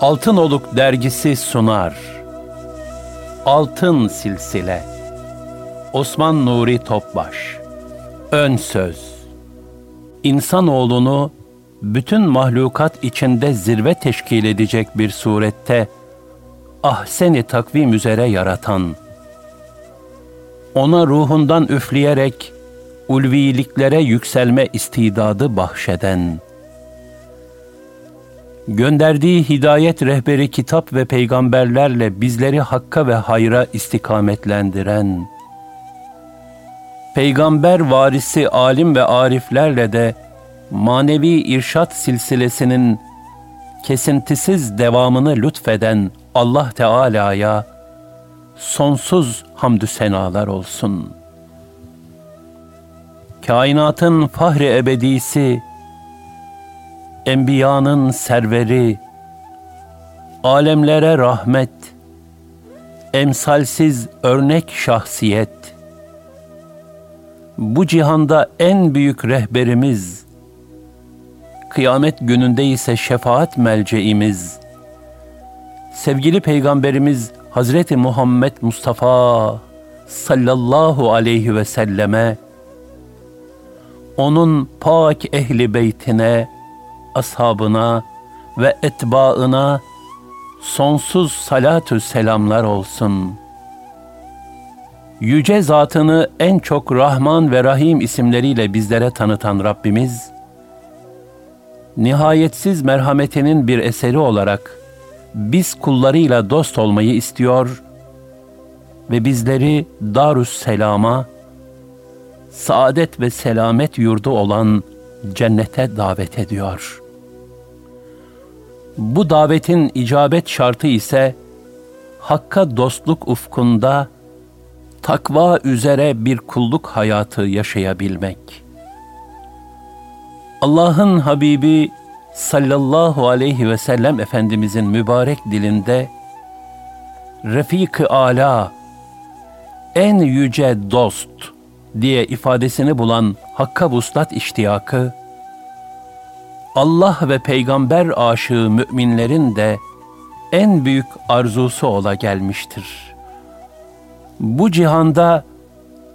Altın Oluk dergisi sunar. Altın Silsile. Osman Nuri Topbaş. Ön Söz. İnsanoğlunu bütün mahlukat içinde zirve teşkil edecek bir surette ahseni takvim üzere yaratan, ona ruhundan üfleyerek ulviliklere yükselme istidadı bahşeden, gönderdiği hidayet rehberi kitap ve peygamberlerle bizleri hakka ve hayra istikametlendiren, peygamber varisi alim ve ariflerle de manevi irşat silsilesinin kesintisiz devamını lütfeden Allah Teala'ya sonsuz hamdü senalar olsun. Kainatın fahri ebedisi, Enbiyanın serveri, alemlere rahmet, emsalsiz örnek şahsiyet, bu cihanda en büyük rehberimiz, kıyamet gününde ise şefaat melceimiz, sevgili Peygamberimiz Hazreti Muhammed Mustafa sallallahu aleyhi ve selleme, onun pak ehli beytine, ashabına ve etbaına sonsuz salatü selamlar olsun. Yüce zatını en çok Rahman ve Rahim isimleriyle bizlere tanıtan Rabbimiz, nihayetsiz merhametinin bir eseri olarak biz kullarıyla dost olmayı istiyor ve bizleri Darüs Selam'a, saadet ve selamet yurdu olan cennete davet ediyor.'' Bu davetin icabet şartı ise Hakka dostluk ufkunda takva üzere bir kulluk hayatı yaşayabilmek. Allah'ın Habibi sallallahu aleyhi ve sellem Efendimizin mübarek dilinde Refik-i Ala, en yüce dost diye ifadesini bulan Hakka vuslat iştiyakı, Allah ve peygamber aşığı müminlerin de en büyük arzusu ola gelmiştir. Bu cihanda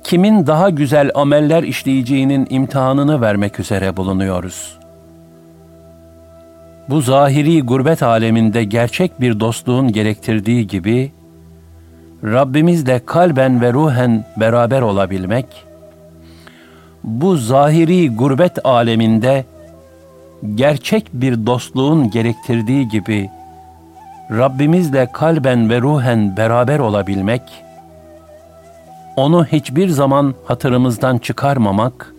kimin daha güzel ameller işleyeceğinin imtihanını vermek üzere bulunuyoruz. Bu zahiri gurbet aleminde gerçek bir dostluğun gerektirdiği gibi, Rabbimizle kalben ve ruhen beraber olabilmek, bu zahiri gurbet aleminde gerçek bir dostluğun gerektirdiği gibi Rabbimizle kalben ve ruhen beraber olabilmek, onu hiçbir zaman hatırımızdan çıkarmamak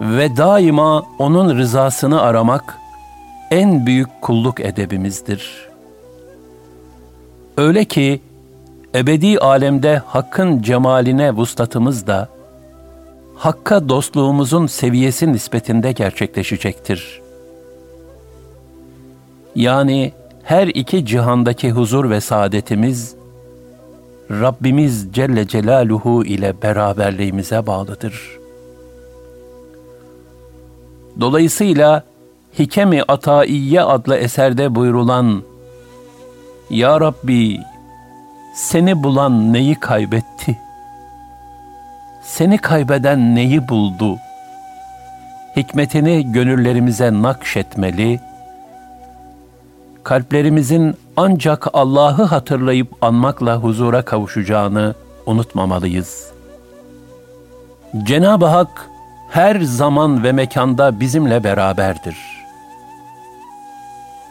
ve daima onun rızasını aramak en büyük kulluk edebimizdir. Öyle ki ebedi alemde hakkın cemaline vuslatımız da Hakka dostluğumuzun seviyesi nispetinde gerçekleşecektir. Yani her iki cihandaki huzur ve saadetimiz, Rabbimiz Celle Celaluhu ile beraberliğimize bağlıdır. Dolayısıyla Hikemi Ataiye adlı eserde buyrulan Ya Rabbi seni bulan neyi kaybetti?'' Seni kaybeden neyi buldu? Hikmetini gönüllerimize nakşetmeli, kalplerimizin ancak Allah'ı hatırlayıp anmakla huzura kavuşacağını unutmamalıyız. Cenab-ı Hak her zaman ve mekanda bizimle beraberdir.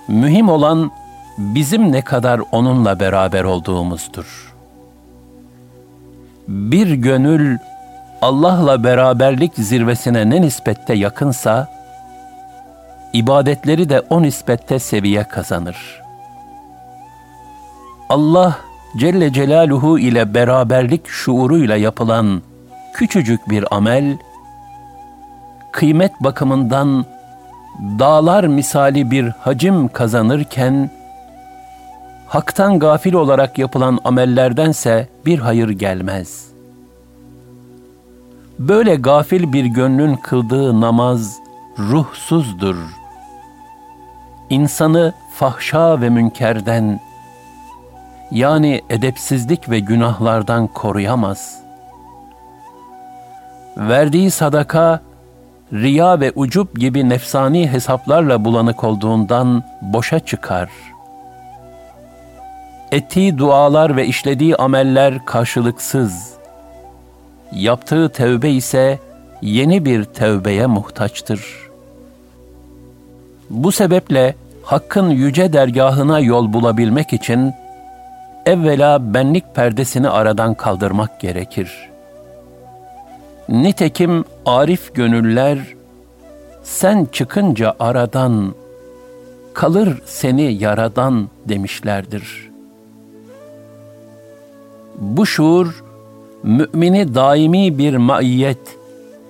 Mühim olan bizim ne kadar onunla beraber olduğumuzdur. bir gönül Allah'la beraberlik zirvesine ne nispette yakınsa, ibadetleri de o nispette seviye kazanır. Allah Celle Celaluhu ile beraberlik şuuruyla yapılan küçücük bir amel, kıymet bakımından dağlar misali bir hacim kazanırken, haktan gafil olarak yapılan amellerdense bir hayır gelmez. Böyle gafil bir gönlün kıldığı namaz ruhsuzdur. İnsanı fahşa ve münkerden, yani edepsizlik ve günahlardan koruyamaz. Verdiği sadaka, riya ve ucup gibi nefsani hesaplarla bulanık olduğundan boşa çıkar.'' Ettiği dualar ve işlediği ameller karşılıksız. Yaptığı tevbe ise yeni bir tevbeye muhtaçtır. Bu sebeple Hakk'ın yüce dergahına yol bulabilmek için evvela benlik perdesini aradan kaldırmak gerekir. Nitekim arif gönüller sen çıkınca aradan kalır seni yaradan demişlerdir.'' Bu şuur, mümini daimi bir maiyet,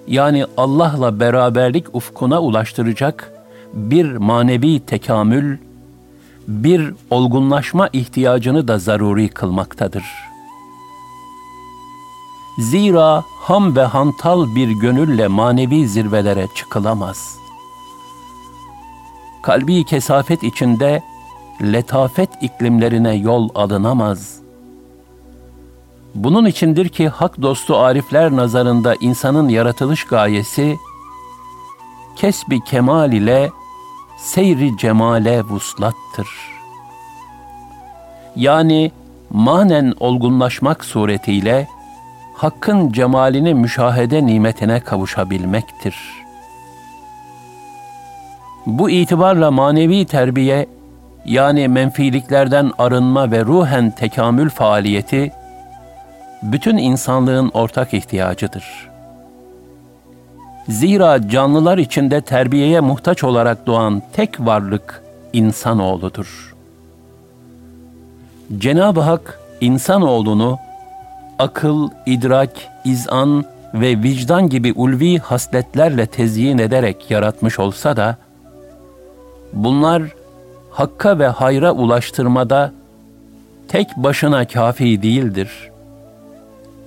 yani Allah'la beraberlik ufkuna ulaştıracak bir manevi tekamül, bir olgunlaşma ihtiyacını da zaruri kılmaktadır. Zira ham ve hantal bir gönülle manevi zirvelere çıkılamaz. Kalbi kesafet içinde letafet iklimlerine yol alınamaz.'' Bunun içindir ki hak dostu arifler nazarında insanın yaratılış gayesi, kesbi kemal ile seyri cemale vuslattır. Yani manen olgunlaşmak suretiyle hakkın cemalini müşahede nimetine kavuşabilmektir. Bu itibarla manevi terbiye yani menfiliklerden arınma ve ruhen tekamül faaliyeti bütün insanlığın ortak ihtiyacıdır. Zira canlılar içinde terbiyeye muhtaç olarak doğan tek varlık insanoğludur. Cenab-ı Hak insanoğlunu akıl, idrak, izan ve vicdan gibi ulvi hasletlerle tezyin ederek yaratmış olsa da, bunlar hakka ve hayra ulaştırmada tek başına kafi değildir.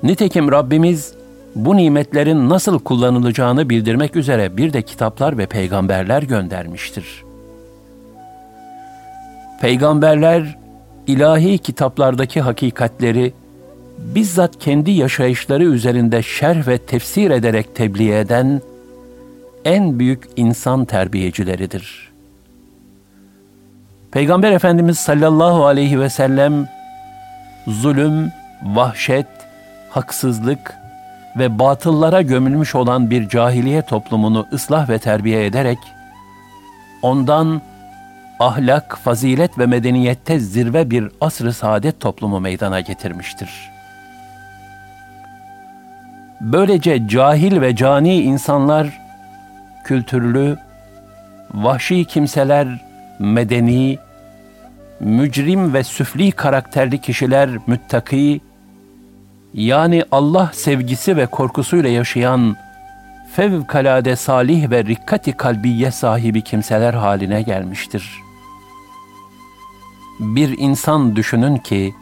Nitekim Rabbimiz bu nimetlerin nasıl kullanılacağını bildirmek üzere bir de kitaplar ve peygamberler göndermiştir. Peygamberler ilahi kitaplardaki hakikatleri bizzat kendi yaşayışları üzerinde şerh ve tefsir ederek tebliğ eden en büyük insan terbiyecileridir. Peygamber Efendimiz sallallahu aleyhi ve sellem zulüm, vahşet, haksızlık ve batıllara gömülmüş olan bir cahiliye toplumunu ıslah ve terbiye ederek, ondan ahlak, fazilet ve medeniyette zirve bir asr-ı saadet toplumu meydana getirmiştir. Böylece cahil ve cani insanlar, kültürlü, vahşi kimseler, medeni, mücrim ve süfli karakterli kişiler müttaki, yani Allah sevgisi ve korkusuyla yaşayan fevkalade salih ve rikkati kalbiye sahibi kimseler haline gelmiştir. Bir insan düşünün ki,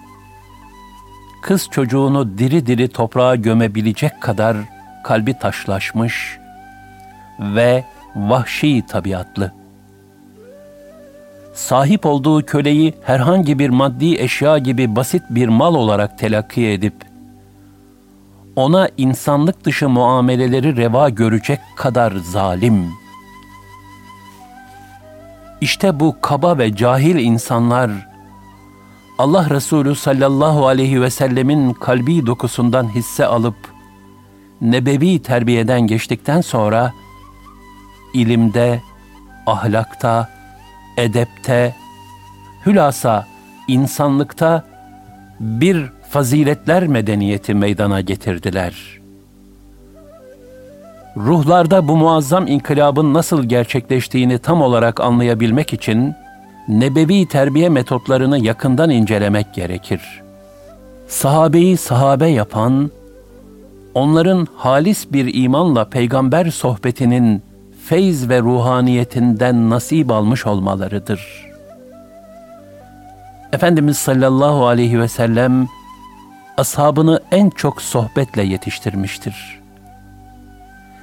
kız çocuğunu diri diri toprağa gömebilecek kadar kalbi taşlaşmış ve vahşi tabiatlı. Sahip olduğu köleyi herhangi bir maddi eşya gibi basit bir mal olarak telakki edip, ona insanlık dışı muameleleri reva görecek kadar zalim. İşte bu kaba ve cahil insanlar Allah Resulü sallallahu aleyhi ve sellemin kalbi dokusundan hisse alıp nebevi terbiyeden geçtikten sonra ilimde, ahlakta, edepte, hülasa insanlıkta bir faziletler medeniyeti meydana getirdiler. Ruhlarda bu muazzam inkılabın nasıl gerçekleştiğini tam olarak anlayabilmek için nebevi terbiye metotlarını yakından incelemek gerekir. Sahabeyi sahabe yapan, onların halis bir imanla peygamber sohbetinin feyz ve ruhaniyetinden nasip almış olmalarıdır. Efendimiz sallallahu aleyhi ve sellem ashabını en çok sohbetle yetiştirmiştir.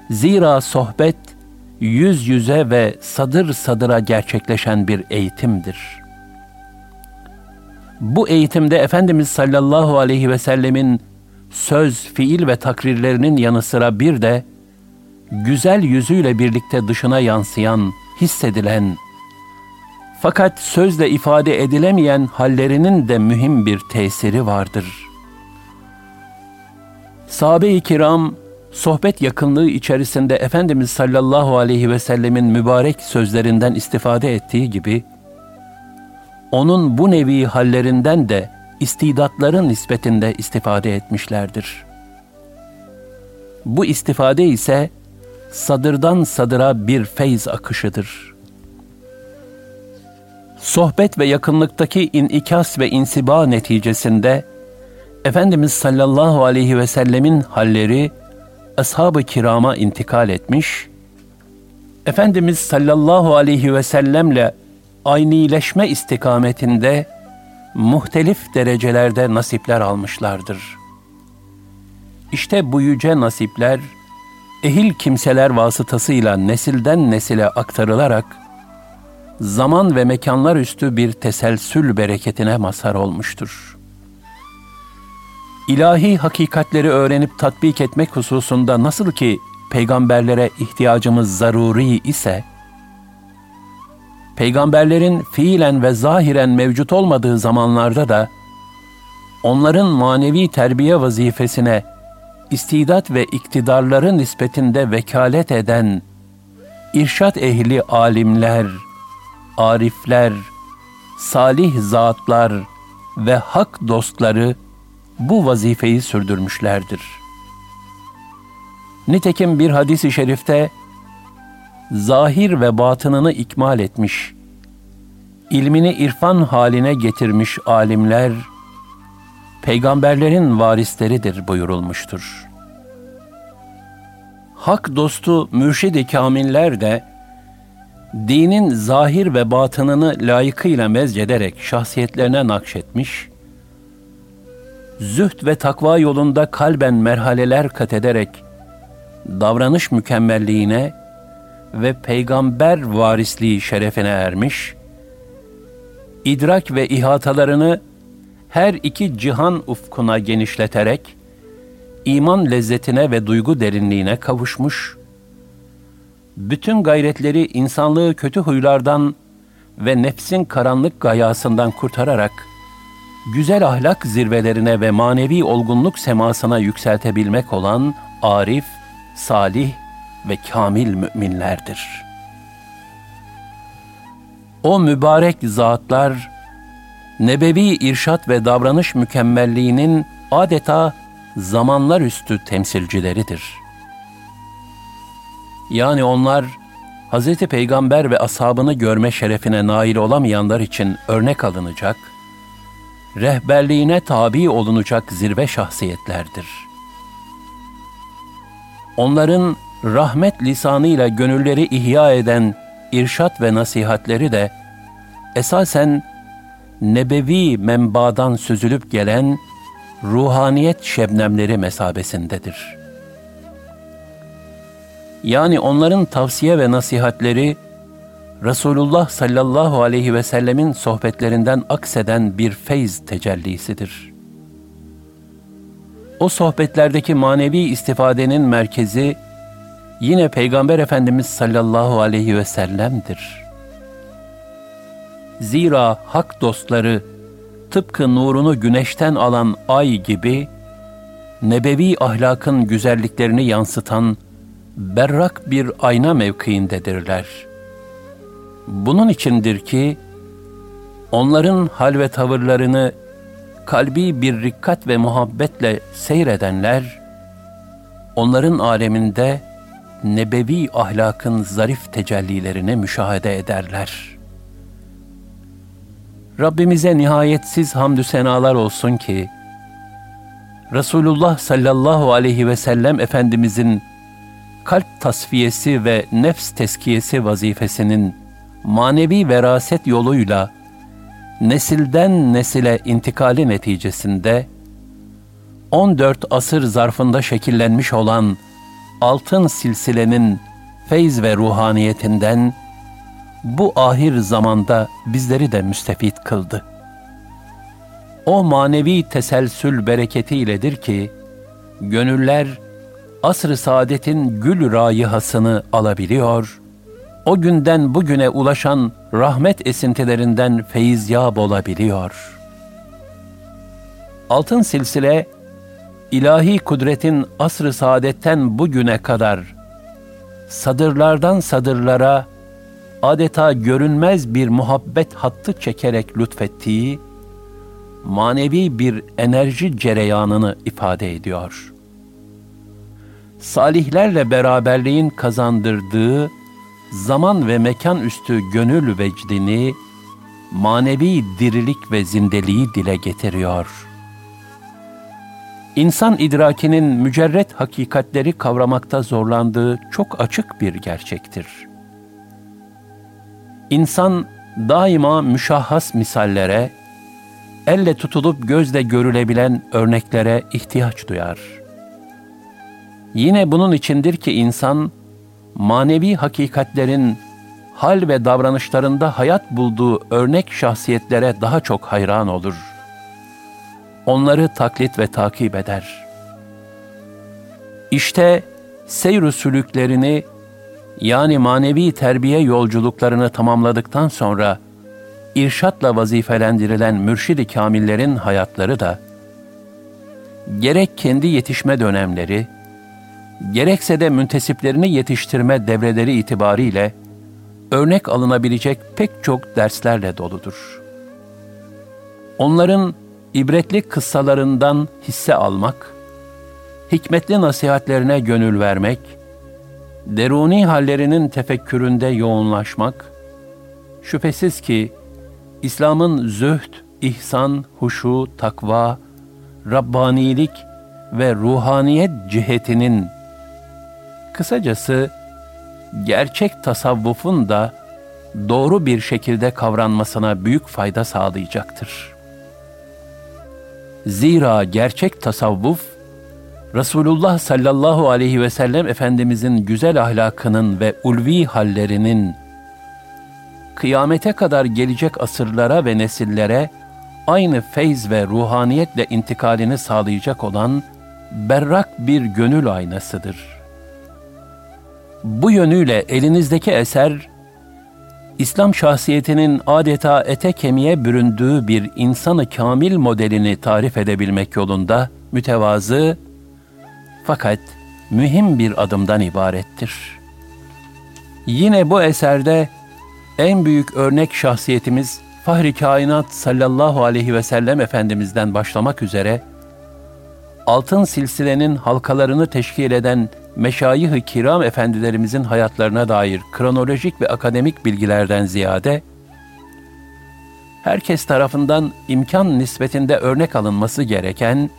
Zira sohbet yüz yüze ve sadır sadıra gerçekleşen bir eğitimdir. Bu eğitimde Efendimiz sallallahu aleyhi ve sellemin söz, fiil ve takrirlerinin yanı sıra bir de güzel yüzüyle birlikte dışına yansıyan, hissedilen fakat sözle ifade edilemeyen hallerinin de mühim bir tesiri vardır. Sahabe-i kiram sohbet yakınlığı içerisinde Efendimiz sallallahu aleyhi ve sellemin mübarek sözlerinden istifade ettiği gibi, onun bu nevi hallerinden de istidatların nispetinde istifade etmişlerdir. Bu istifade ise sadırdan sadıra bir feyz akışıdır. Sohbet ve yakınlıktaki inikas ve insiba neticesinde Efendimiz sallallahu aleyhi ve sellemin halleri ashab-ı kirama intikal etmiş, Efendimiz sallallahu aleyhi ve sellemle aynileşme istikametinde muhtelif derecelerde nasipler almışlardır. İşte bu yüce nasipler, ehil kimseler vasıtasıyla nesilden nesile aktarılarak, zaman ve mekanlar üstü bir teselsül bereketine mazhar olmuştur.'' İlahi hakikatleri öğrenip tatbik etmek hususunda nasıl ki peygamberlere ihtiyacımız zaruri ise, peygamberlerin fiilen ve zahiren mevcut olmadığı zamanlarda da, onların manevi terbiye vazifesine istidat ve iktidarları nispetinde vekalet eden irşat ehli alimler, arifler, salih zatlar ve hak dostları bu vazifeyi sürdürmüşlerdir. Nitekim bir hadis-i şerifte zahir ve batınını ikmal etmiş, ilmini irfan haline getirmiş alimler, peygamberlerin varisleridir buyurulmuştur. Hak dostu mürşid-i kamiller de, dinin zahir ve batınını layıkıyla mezcederek şahsiyetlerine nakşetmiş, zühd ve takva yolunda kalben merhaleler kat ederek davranış mükemmelliğine ve peygamber varisliği şerefine ermiş, idrak ve ihatalarını her iki cihan ufkuna genişleterek iman lezzetine ve duygu derinliğine kavuşmuş, bütün gayretleri insanlığı kötü huylardan ve nefsin karanlık gayasından kurtararak güzel ahlak zirvelerine ve manevi olgunluk semasına yükseltebilmek olan arif, salih ve kamil müminlerdir. O mübarek zatlar, nebevi irşat ve davranış mükemmelliğinin adeta zamanlar üstü temsilcileridir. Yani onlar, Hz. Peygamber ve ashabını görme şerefine nail olamayanlar için örnek alınacak, rehberliğine tabi olunacak zirve şahsiyetlerdir. Onların rahmet lisanıyla gönülleri ihya eden irşat ve nasihatleri de esasen nebevi menbadan süzülüp gelen ruhaniyet şebnemleri mesabesindedir. Yani onların tavsiye ve nasihatleri Resulullah sallallahu aleyhi ve sellemin sohbetlerinden akseden bir feyz tecellisidir. O sohbetlerdeki manevi istifadenin merkezi yine Peygamber Efendimiz sallallahu aleyhi ve sellem'dir. Zira hak dostları tıpkı nurunu güneşten alan ay gibi nebevi ahlakın güzelliklerini yansıtan berrak bir ayna mevkiindedirler.'' Bunun içindir ki onların hal ve tavırlarını kalbi bir rikkat ve muhabbetle seyredenler, onların aleminde nebevi ahlakın zarif tecellilerini müşahede ederler. Rabbimize nihayetsiz hamdü senalar olsun ki, Resulullah sallallahu aleyhi ve sellem Efendimizin kalp tasfiyesi ve nefs teskiyesi vazifesinin manevi veraset yoluyla nesilden nesile intikali neticesinde 14 asır zarfında şekillenmiş olan altın silsilenin feyz ve ruhaniyetinden bu ahir zamanda bizleri de müstefit kıldı. O manevi teselsül bereketiyledir ki, gönüller asr-ı saadetin gül rayihasını alabiliyor, o günden bugüne ulaşan rahmet esintilerinden feyizyab olabiliyor. Altın silsile, ilahi kudretin asr-ı saadetten bugüne kadar, sadırlardan sadırlara, adeta görünmez bir muhabbet hattı çekerek lütfettiği, manevi bir enerji cereyanını ifade ediyor. Salihlerle beraberliğin kazandırdığı zaman ve mekan üstü gönül vecdini, manevi dirilik ve zindeliği dile getiriyor. İnsan idrakinin mücerret hakikatleri kavramakta zorlandığı çok açık bir gerçektir. İnsan daima müşahhas misallere, elle tutulup gözle görülebilen örneklere ihtiyaç duyar. Yine bunun içindir ki insan, manevi hakikatlerin hal ve davranışlarında hayat bulduğu örnek şahsiyetlere daha çok hayran olur. Onları taklit ve takip eder. İşte seyr sülüklerini yani manevi terbiye yolculuklarını tamamladıktan sonra irşatla vazifelendirilen mürşid-i kamillerin hayatları da gerek kendi yetişme dönemleri, gerekse de müntesiplerini yetiştirme devreleri itibariyle örnek alınabilecek pek çok derslerle doludur. Onların ibretli kıssalarından hisse almak, hikmetli nasihatlerine gönül vermek, deruni hallerinin tefekküründe yoğunlaşmak, şüphesiz ki İslam'ın zühd, ihsan, huşu, takva, Rabbanilik ve ruhaniyet cihetinin kısacası gerçek tasavvufun da doğru bir şekilde kavranmasına büyük fayda sağlayacaktır. Zira gerçek tasavvuf, Resulullah sallallahu aleyhi ve sellem Efendimizin güzel ahlakının ve ulvi hallerinin kıyamete kadar gelecek asırlara ve nesillere aynı feyz ve ruhaniyetle intikalini sağlayacak olan berrak bir gönül aynasıdır. Bu yönüyle elinizdeki eser, İslam şahsiyetinin adeta ete kemiğe büründüğü bir insanı kamil modelini tarif edebilmek yolunda mütevazı fakat mühim bir adımdan ibarettir. Yine bu eserde en büyük örnek şahsiyetimiz Fahri Kainat sallallahu aleyhi ve sellem Efendimiz'den başlamak üzere altın silsilenin halkalarını teşkil eden meşayih-i kiram efendilerimizin hayatlarına dair kronolojik ve akademik bilgilerden ziyade, herkes tarafından imkan nispetinde örnek alınması gereken,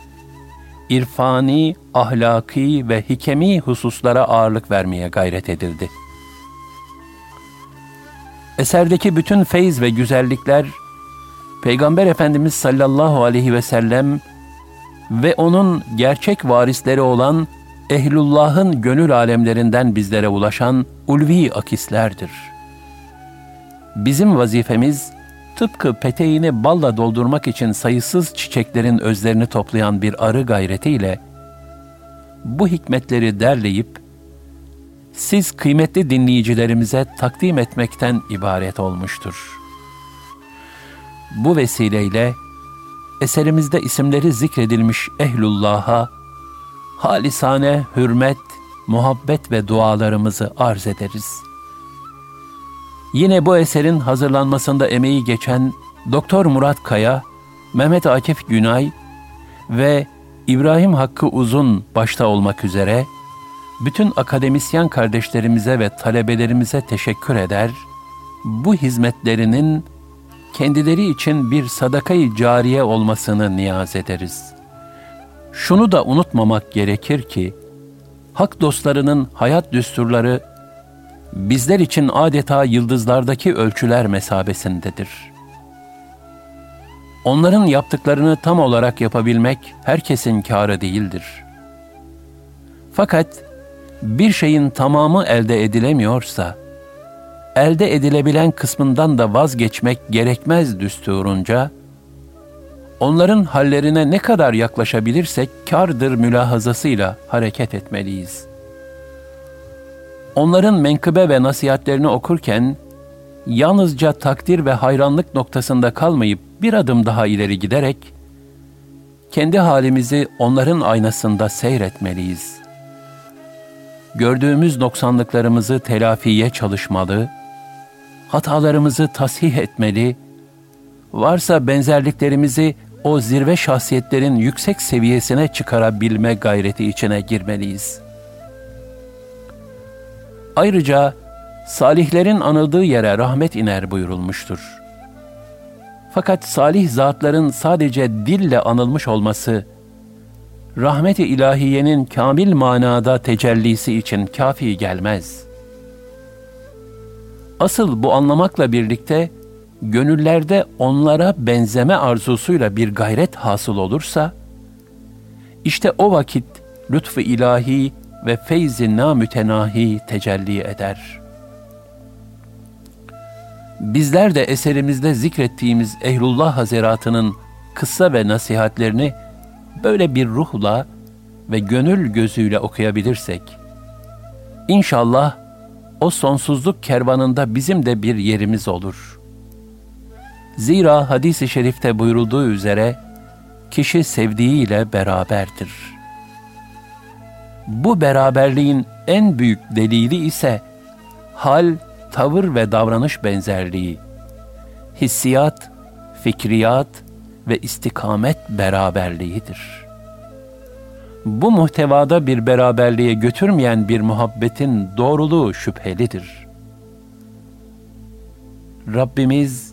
irfani, ahlaki ve hikemi hususlara ağırlık vermeye gayret edildi. Eserdeki bütün feyz ve güzellikler, Peygamber Efendimiz sallallahu aleyhi ve sellem ve onun gerçek varisleri olan ehlullahın gönül alemlerinden bizlere ulaşan ulvi akislerdir. Bizim vazifemiz, tıpkı peteğini balla doldurmak için sayısız çiçeklerin özlerini toplayan bir arı gayretiyle, bu hikmetleri derleyip, siz kıymetli dinleyicilerimize takdim etmekten ibaret olmuştur. Bu vesileyle, eserimizde isimleri zikredilmiş ehlullah'a halisane hürmet, muhabbet ve dualarımızı arz ederiz. Yine bu eserin hazırlanmasında emeği geçen Doktor Murat Kaya Mehmet Akif Günay ve İbrahim Hakkı Uzun başta olmak üzere bütün akademisyen kardeşlerimize ve talebelerimize teşekkür eder, bu hizmetlerinin kendileri için bir sadakayı cariye olmasını niyaz ederiz. Şunu da unutmamak gerekir ki, hak dostlarının hayat düsturları bizler için adeta yıldızlardaki ölçüler mesabesindedir. Onların yaptıklarını tam olarak yapabilmek herkesin kârı değildir. Fakat bir şeyin tamamı elde edilemiyorsa, elde edilebilen kısmından da vazgeçmek gerekmez düsturunca, onların hallerine ne kadar yaklaşabilirsek kardır mülahazasıyla hareket etmeliyiz. Onların menkıbe ve nasihatlerini okurken, yalnızca takdir ve hayranlık noktasında kalmayıp bir adım daha ileri giderek, kendi halimizi onların aynasında seyretmeliyiz. Gördüğümüz noksanlıklarımızı telafiye çalışmalı, hatalarımızı tasih etmeli, varsa benzerliklerimizi o zirve şahsiyetlerin yüksek seviyesine çıkarabilme gayreti içine girmeliyiz. Ayrıca salihlerin anıldığı yere rahmet iner buyurulmuştur. Fakat salih zatların sadece dille anılmış olması, rahmet-i ilahiyenin kamil manada tecellisi için kafi gelmez. Asıl bu anlamakla birlikte, gönüllerde onlara benzeme arzusuyla bir gayret hasıl olursa, işte o vakit lütfu ilahi ve feyzi namütenahi tecelli eder. Bizler de eserimizde zikrettiğimiz Ehlullah Hazeratı'nın kıssa ve nasihatlerini böyle bir ruhla ve gönül gözüyle okuyabilirsek, inşallah o sonsuzluk kervanında bizim de bir yerimiz olur. Zira hadis-i şerifte buyurulduğu üzere, kişi sevdiğiyle beraberdir. Bu beraberliğin en büyük delili ise hal, tavır ve davranış benzerliği, hissiyat, fikriyat ve istikamet beraberliğidir. Bu muhtevada bir beraberliğe götürmeyen bir muhabbetin doğruluğu şüphelidir. Rabbimiz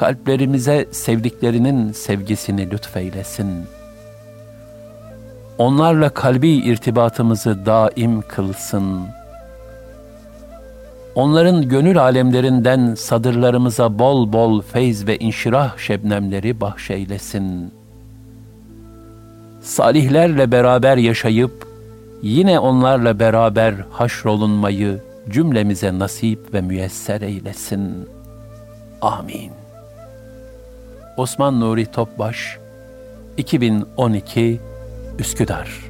kalplerimize sevdiklerinin sevgisini lütfeylesin. Onlarla kalbi irtibatımızı daim kılsın. Onların gönül alemlerinden sadırlarımıza bol bol feyz ve inşirah şebnemleri bahşeylesin. Salihlerle beraber yaşayıp, yine onlarla beraber haşrolunmayı cümlemize nasip ve müyesser eylesin. Amin. Osman Nuri Topbaş 2012 Üsküdar